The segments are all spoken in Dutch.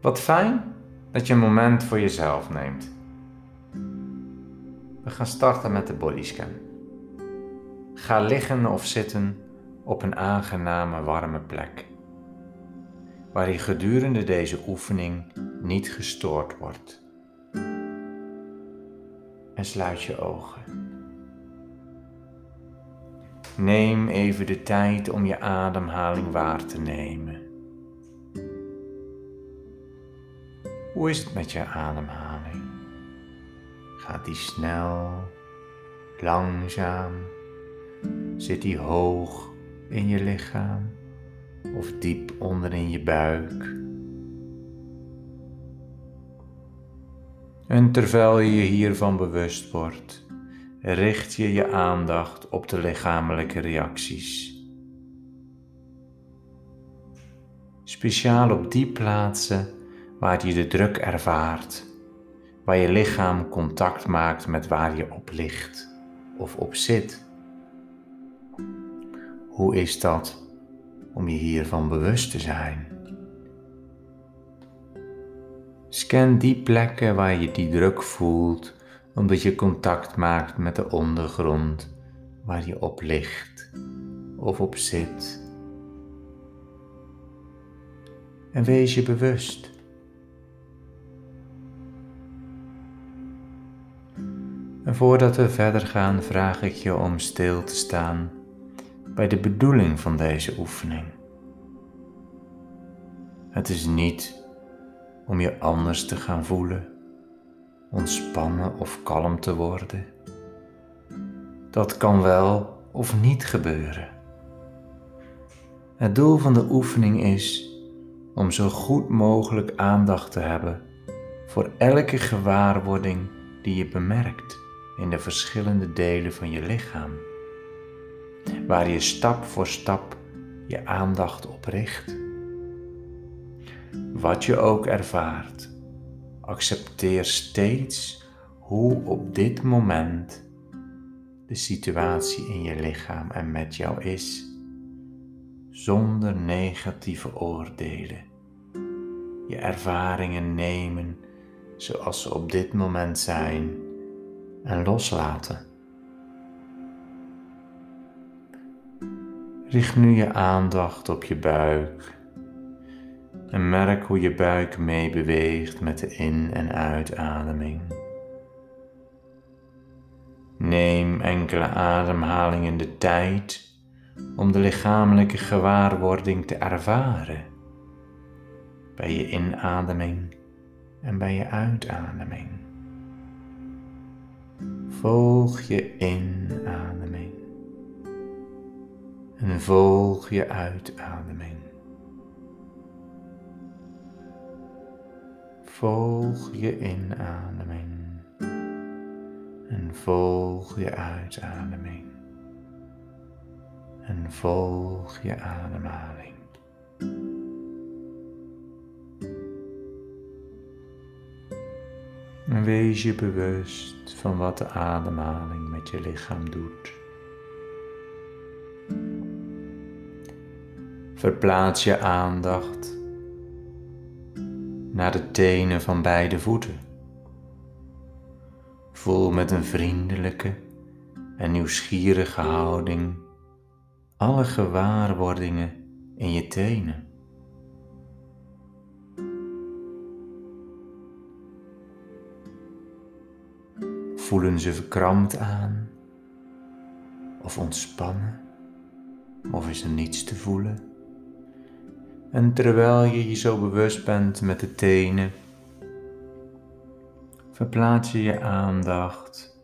Wat fijn dat je een moment voor jezelf neemt. We gaan starten met de bodyscan. Ga liggen of zitten op een aangename warme plek, waar je gedurende deze oefening niet gestoord wordt. En sluit je ogen. Neem even de tijd om je ademhaling waar te nemen. Hoe is het met je ademhaling? Gaat die snel, langzaam? Zit die hoog in je lichaam of diep onder in je buik? En terwijl je je hiervan bewust wordt, richt je je aandacht op de lichamelijke reacties. Speciaal op die plaatsen waar je de druk ervaart, waar je lichaam contact maakt met waar je op ligt of op zit. Hoe is dat om je hiervan bewust te zijn? Scan die plekken waar je die druk voelt, omdat je contact maakt met de ondergrond waar je op ligt of op zit. En wees je bewust En voordat we verder gaan, vraag ik je om stil te staan bij de bedoeling van deze oefening. Het is niet om je anders te gaan voelen, ontspannen of kalm te worden. Dat kan wel of niet gebeuren. Het doel van de oefening is om zo goed mogelijk aandacht te hebben voor elke gewaarwording die je bemerkt in de verschillende delen van je lichaam, waar je stap voor stap je aandacht op richt. Wat je ook ervaart, accepteer steeds hoe op dit moment de situatie in je lichaam en met jou is, zonder negatieve oordelen. Je ervaringen nemen zoals ze op dit moment zijn en loslaten. Richt nu je aandacht op je buik en merk hoe je buik meebeweegt met de in- en uitademing. Neem enkele ademhalingen de tijd om de lichamelijke gewaarwording te ervaren bij je inademing en bij je uitademing. Volg je inademing en volg je uitademing. Volg je inademing en volg je uitademing en volg je ademhaling. Wees je bewust van wat de ademhaling met je lichaam doet. Verplaats je aandacht naar de tenen van beide voeten. Voel met een vriendelijke en nieuwsgierige houding alle gewaarwordingen in je tenen. Voelen ze verkrampt aan? Of ontspannen? Of is er niets te voelen? En terwijl je je zo bewust bent met de tenen, verplaats je je aandacht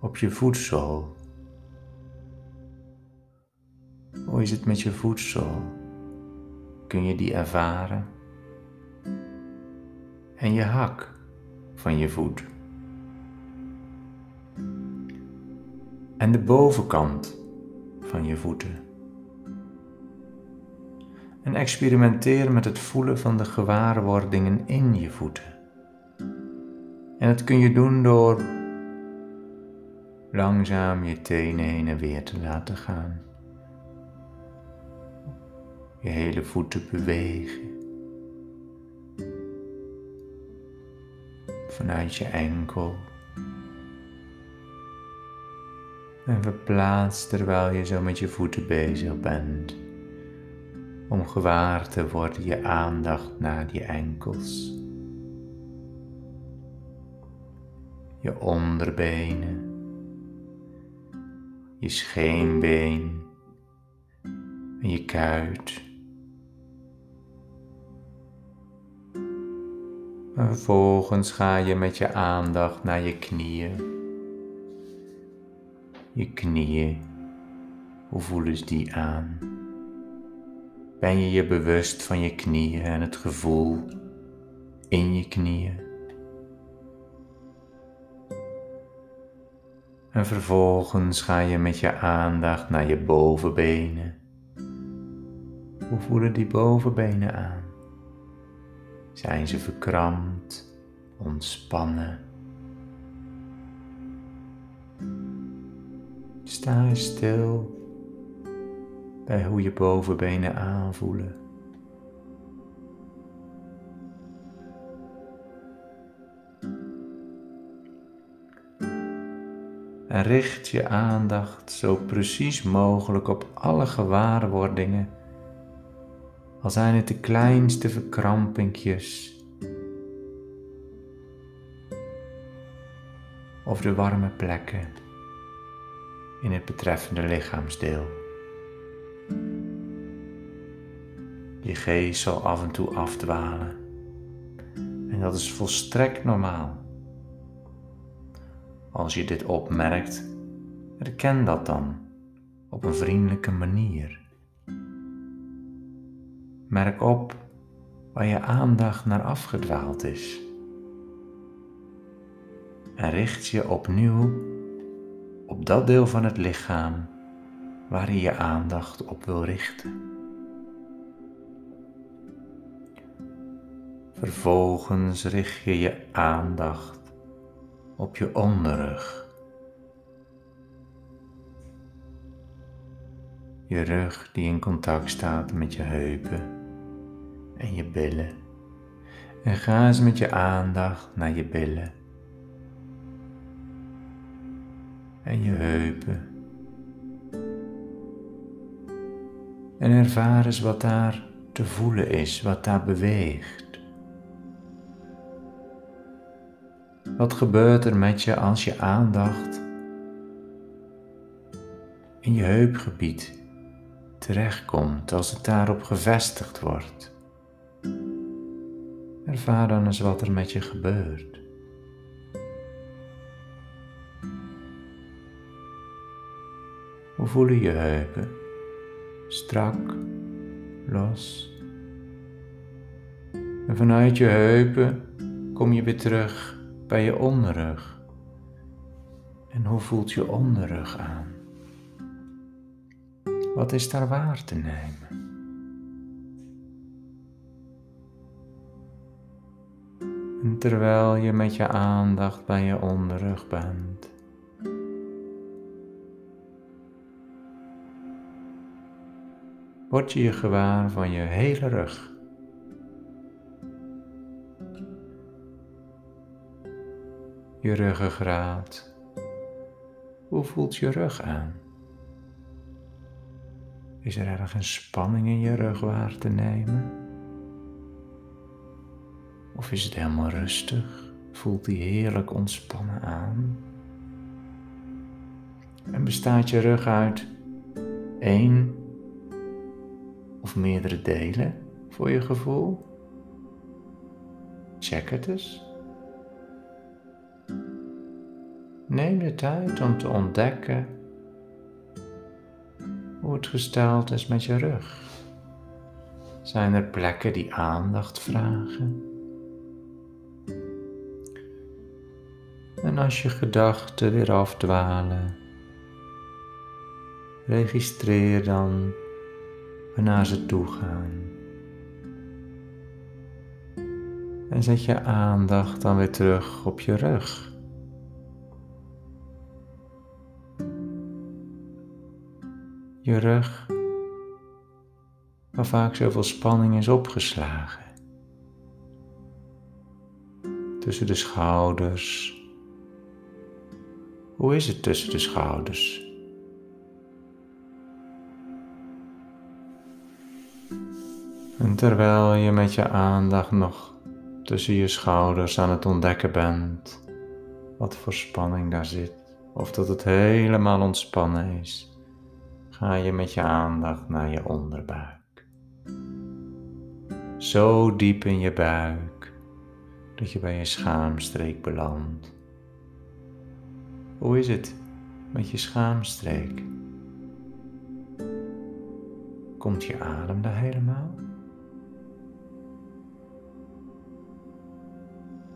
op je voetzool. Hoe is het met je voetzool? Kun je die ervaren? En je hak van je voet. En de bovenkant van je voeten. En experimenteer met het voelen van de gewaarwordingen in je voeten. En dat kun je doen door langzaam je tenen heen en weer te laten gaan. Je hele voeten bewegen. vanuit je enkel. En verplaats terwijl je zo met je voeten bezig bent, om gewaar te worden je aandacht naar die enkels. Je onderbenen, je scheenbeen en je kuit. En vervolgens ga je met je aandacht naar je knieën. Je knieën, hoe voelen ze die aan? Ben je je bewust van je knieën en het gevoel in je knieën? En vervolgens ga je met je aandacht naar je bovenbenen. Hoe voelen die bovenbenen aan? Zijn ze verkrampt, ontspannen? Sta stil bij hoe je bovenbenen aanvoelen. En richt je aandacht zo precies mogelijk op alle gewaarwordingen al zijn het de kleinste verkrampingjes of de warme plekken in het betreffende lichaamsdeel. Je geest zal af en toe afdwalen en dat is volstrekt normaal. Als je dit opmerkt, herken dat dan op een vriendelijke manier. Merk op waar je aandacht naar afgedwaald is. En richt je opnieuw op dat deel van het lichaam waar je je aandacht op wil richten. Vervolgens richt je je aandacht op je onderrug. Je rug die in contact staat met je heupen en je billen. En ga eens met je aandacht naar je billen. En je heupen. En ervaar eens wat daar te voelen is, wat daar beweegt. Wat gebeurt er met je als je aandacht in je heupgebied terechtkomt, als het daarop gevestigd wordt? Ervaar dan eens wat er met je gebeurt. Hoe voelen je heupen? Strak, los. En vanuit je heupen kom je weer terug bij je onderrug. En hoe voelt je onderrug aan? Wat is daar waar te nemen? En terwijl je met je aandacht bij je onderrug bent, word je je gewaar van je hele rug. Je ruggengraat. Hoe voelt je rug aan? Is er ergens spanning in je rug waar te nemen? Of is het helemaal rustig? Voelt die heerlijk ontspannen aan? En bestaat je rug uit één of meerdere delen voor je gevoel? Check het eens. Neem de tijd om te ontdekken hoe het gesteld is met je rug. Zijn er plekken die aandacht vragen? En als je gedachten weer afdwalen, registreer dan waarnaar ze toe gaan. En zet je aandacht dan weer terug op je rug. Je rug, waar vaak zoveel spanning is opgeslagen. tussen de schouders. Hoe is het tussen de schouders? En terwijl je met je aandacht nog tussen je schouders aan het ontdekken bent wat voor spanning daar zit, of dat het helemaal ontspannen is, ga je met je aandacht naar je onderbuik. Zo diep in je buik dat je bij je schaamstreek belandt. Hoe is het met je schaamstreek? Komt je adem daar helemaal?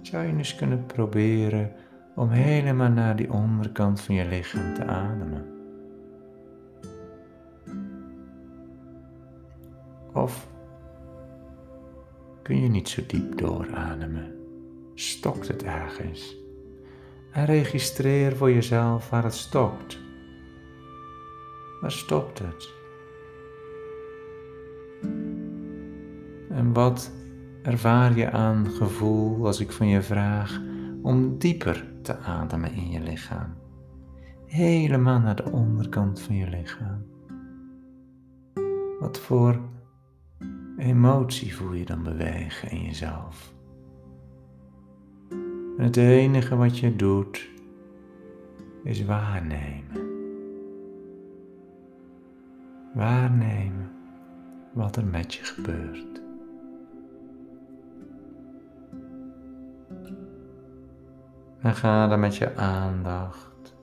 Zou je eens kunnen proberen om helemaal naar die onderkant van je lichaam te ademen? Of kun je niet zo diep doorademen? Stokt het ergens? En registreer voor jezelf waar het stopt. Waar stopt het? En wat ervaar je aan gevoel als ik van je vraag om dieper te ademen in je lichaam? Helemaal naar de onderkant van je lichaam. Wat voor emotie voel je dan bewegen in jezelf? En het enige wat je doet is waarnemen. Waarnemen wat er met je gebeurt. En ga dan met je aandacht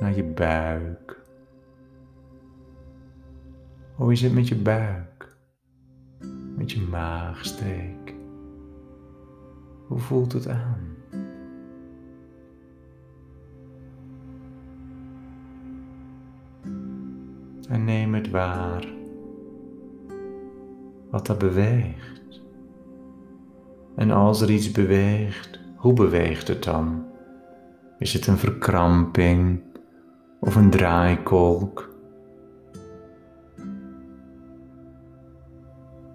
naar je buik. Hoe is het met je buik? Met je maagstreek? Hoe voelt het aan? En neem het waar wat er beweegt. En als er iets beweegt, hoe beweegt het dan? Is het een verkramping of een draaikolk?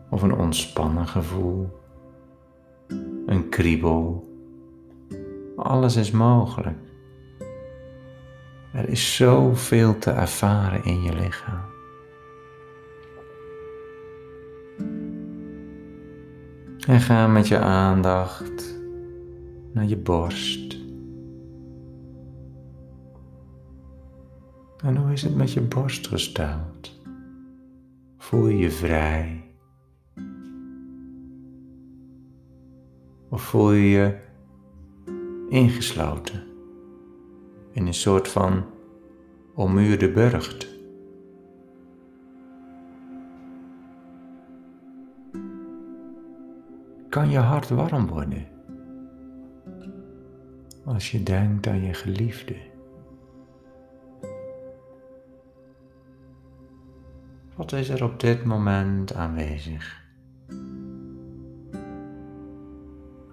Of een ontspannen gevoel? Een kriebel? Alles is mogelijk. Er is zoveel te ervaren in je lichaam. En ga met je aandacht naar je borst. En hoe is het met je borst gesteld? Voel je je vrij? Of voel je je ingesloten in een soort van ommuurde burcht? Kan je hart warm worden? Als je denkt aan je geliefde. Wat is er op dit moment aanwezig?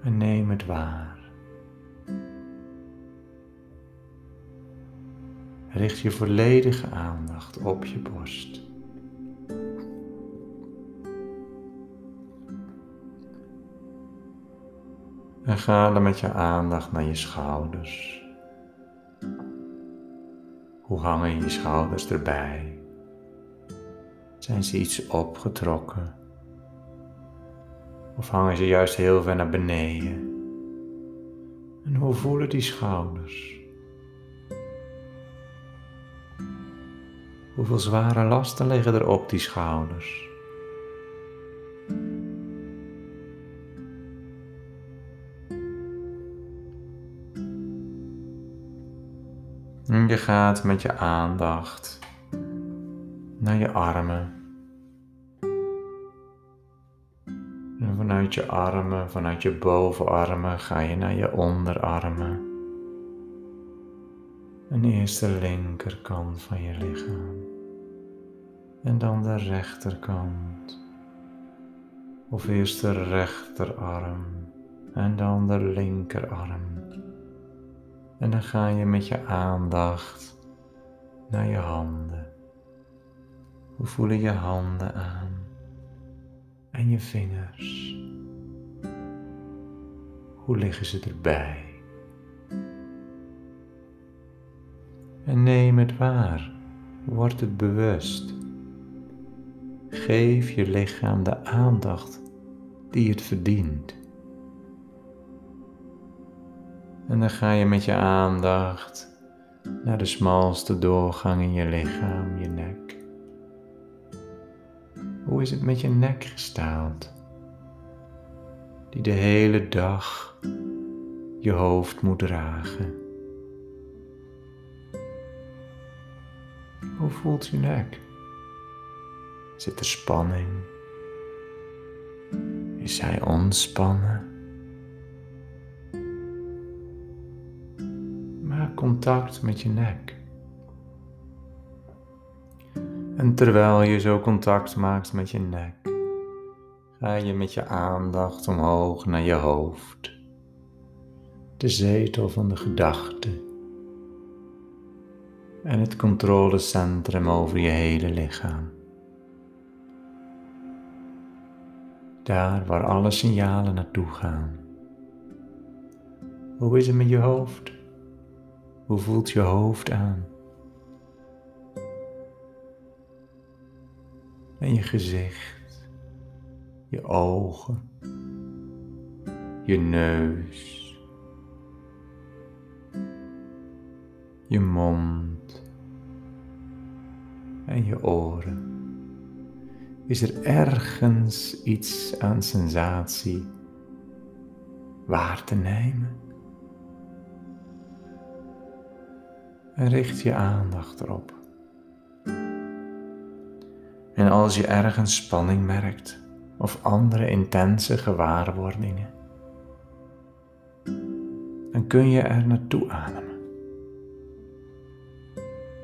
En neem het waar. Richt je volledige aandacht op je borst. Ga dan met je aandacht naar je schouders. Hoe hangen je schouders erbij? Zijn ze iets opgetrokken? Of hangen ze juist heel ver naar beneden? En hoe voelen die schouders? Hoeveel zware lasten liggen er op die schouders? Je gaat met je aandacht naar je armen. En vanuit je armen, vanuit je bovenarmen, ga je naar je onderarmen. En eerst de linkerkant van je lichaam. En dan de rechterkant. Of eerst de rechterarm en dan de linkerarm. En dan ga je met je aandacht naar je handen. Hoe voelen je handen aan? En je vingers. Hoe liggen ze erbij? En neem het waar. Word het bewust. Geef je lichaam de aandacht die het verdient. En dan ga je met je aandacht naar de smalste doorgang in je lichaam, je nek. Hoe is het met je nek gesteld? Die de hele dag je hoofd moet dragen. Hoe voelt je nek? Zit er spanning? Is hij ontspannen? Contact met je nek. En terwijl je zo contact maakt met je nek, ga je met je aandacht omhoog naar je hoofd, de zetel van de gedachten en het controlecentrum over je hele lichaam. Daar waar alle signalen naartoe gaan. Hoe is het met je hoofd? Hoe voelt je hoofd aan? En je gezicht, je ogen, je neus, je mond en je oren. Is er ergens iets aan sensatie waar te nemen? En richt je aandacht erop. En als je ergens spanning merkt of andere intense gewaarwordingen, dan kun je er naartoe ademen.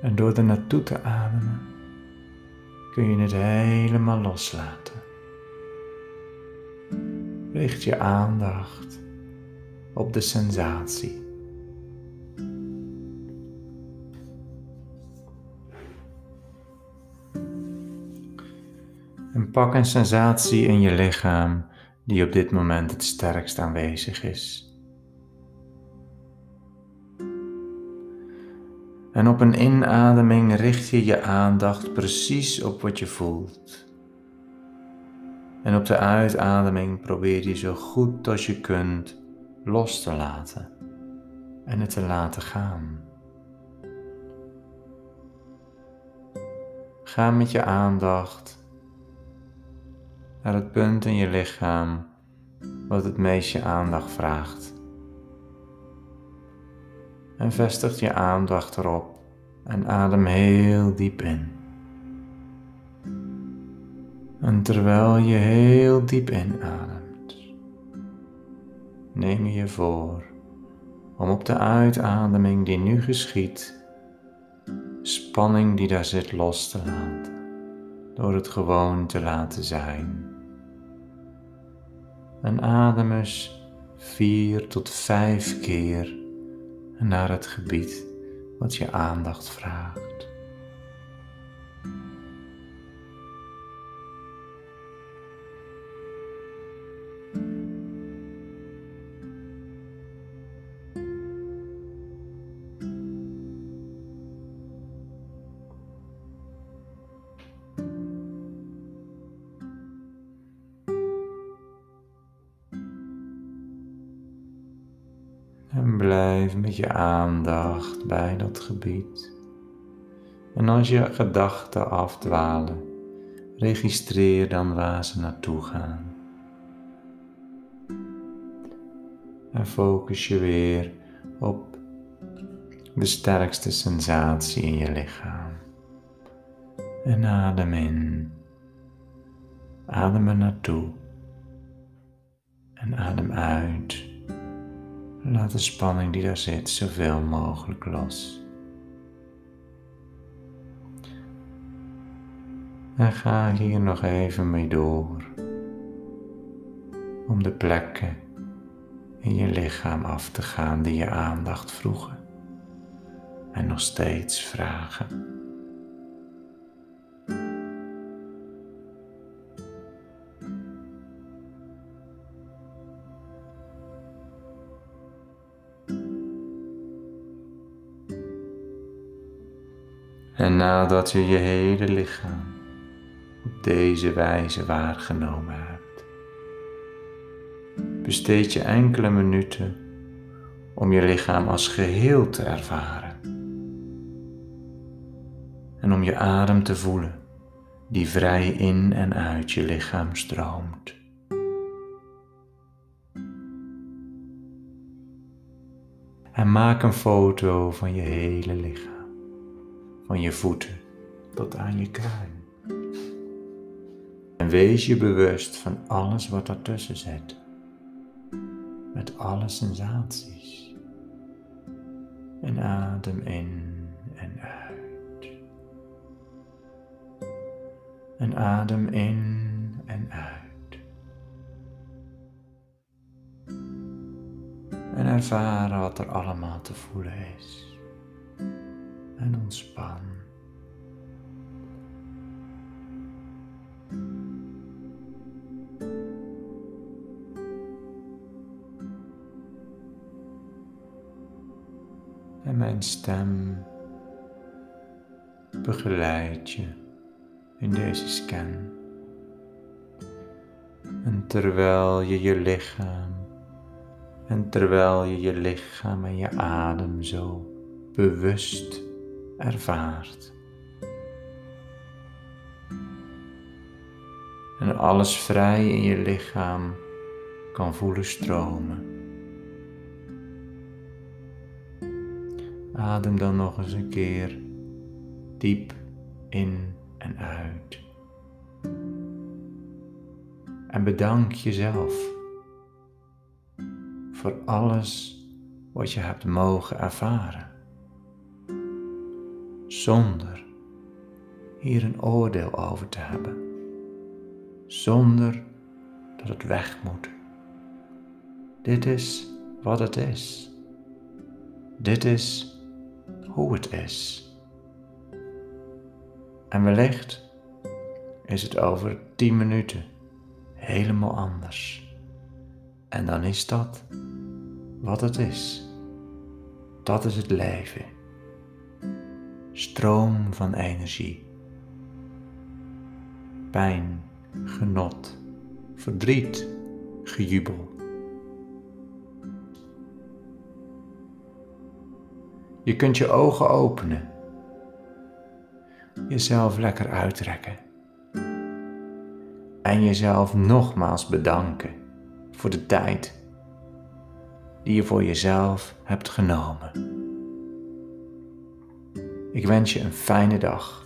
En door er naartoe te ademen, kun je het helemaal loslaten. Richt je aandacht op de sensatie. En pak een sensatie in je lichaam die op dit moment het sterkst aanwezig is. En op een inademing richt je je aandacht precies op wat je voelt. En op de uitademing probeer je zo goed als je kunt los te laten en het te laten gaan. Ga met je aandacht naar het punt in je lichaam wat het meest je aandacht vraagt en vestig je aandacht erop en adem heel diep in. En terwijl je heel diep inademt, neem je voor om op de uitademing die nu geschiet, spanning die daar zit los te laten, door het gewoon te laten zijn. En adem eens vier tot vijf keer naar het gebied wat je aandacht vraagt. Bij dat gebied. En als je gedachten afdwalen, registreer dan waar ze naartoe gaan. En focus je weer op de sterkste sensatie in je lichaam. En adem in. Adem er naartoe. En adem uit. Laat de spanning die daar zit zoveel mogelijk los. En ga hier nog even mee door om de plekken in je lichaam af te gaan die je aandacht vroegen en nog steeds vragen. Nadat je je hele lichaam op deze wijze waargenomen hebt, besteed je enkele minuten om je lichaam als geheel te ervaren en om je adem te voelen die vrij in en uit je lichaam stroomt. En maak een foto van je hele lichaam, van je voeten tot aan je kruin. En wees je bewust van alles wat ertussen zit, met alle sensaties. En adem in en uit. En adem in en uit. en ervaren wat er allemaal te voelen is. En ontspan. En mijn stem begeleidt je in deze scan. En terwijl je je lichaam en terwijl je je lichaam en je adem zo bewust ervaart. En alles vrij in je lichaam kan voelen stromen. Adem dan nog eens een keer diep in en uit. En bedank jezelf voor alles wat je hebt mogen ervaren, zonder hier een oordeel over te hebben, zonder dat het weg moet. Dit is wat het is. Dit is hoe het is. En wellicht is het over tien minuten helemaal anders. En dan is dat wat het is. Dat is het leven. Stroom van energie. Pijn, genot, verdriet, gejubel. Je kunt je ogen openen, jezelf lekker uitrekken en jezelf nogmaals bedanken voor de tijd die je voor jezelf hebt genomen. Ik wens je een fijne dag.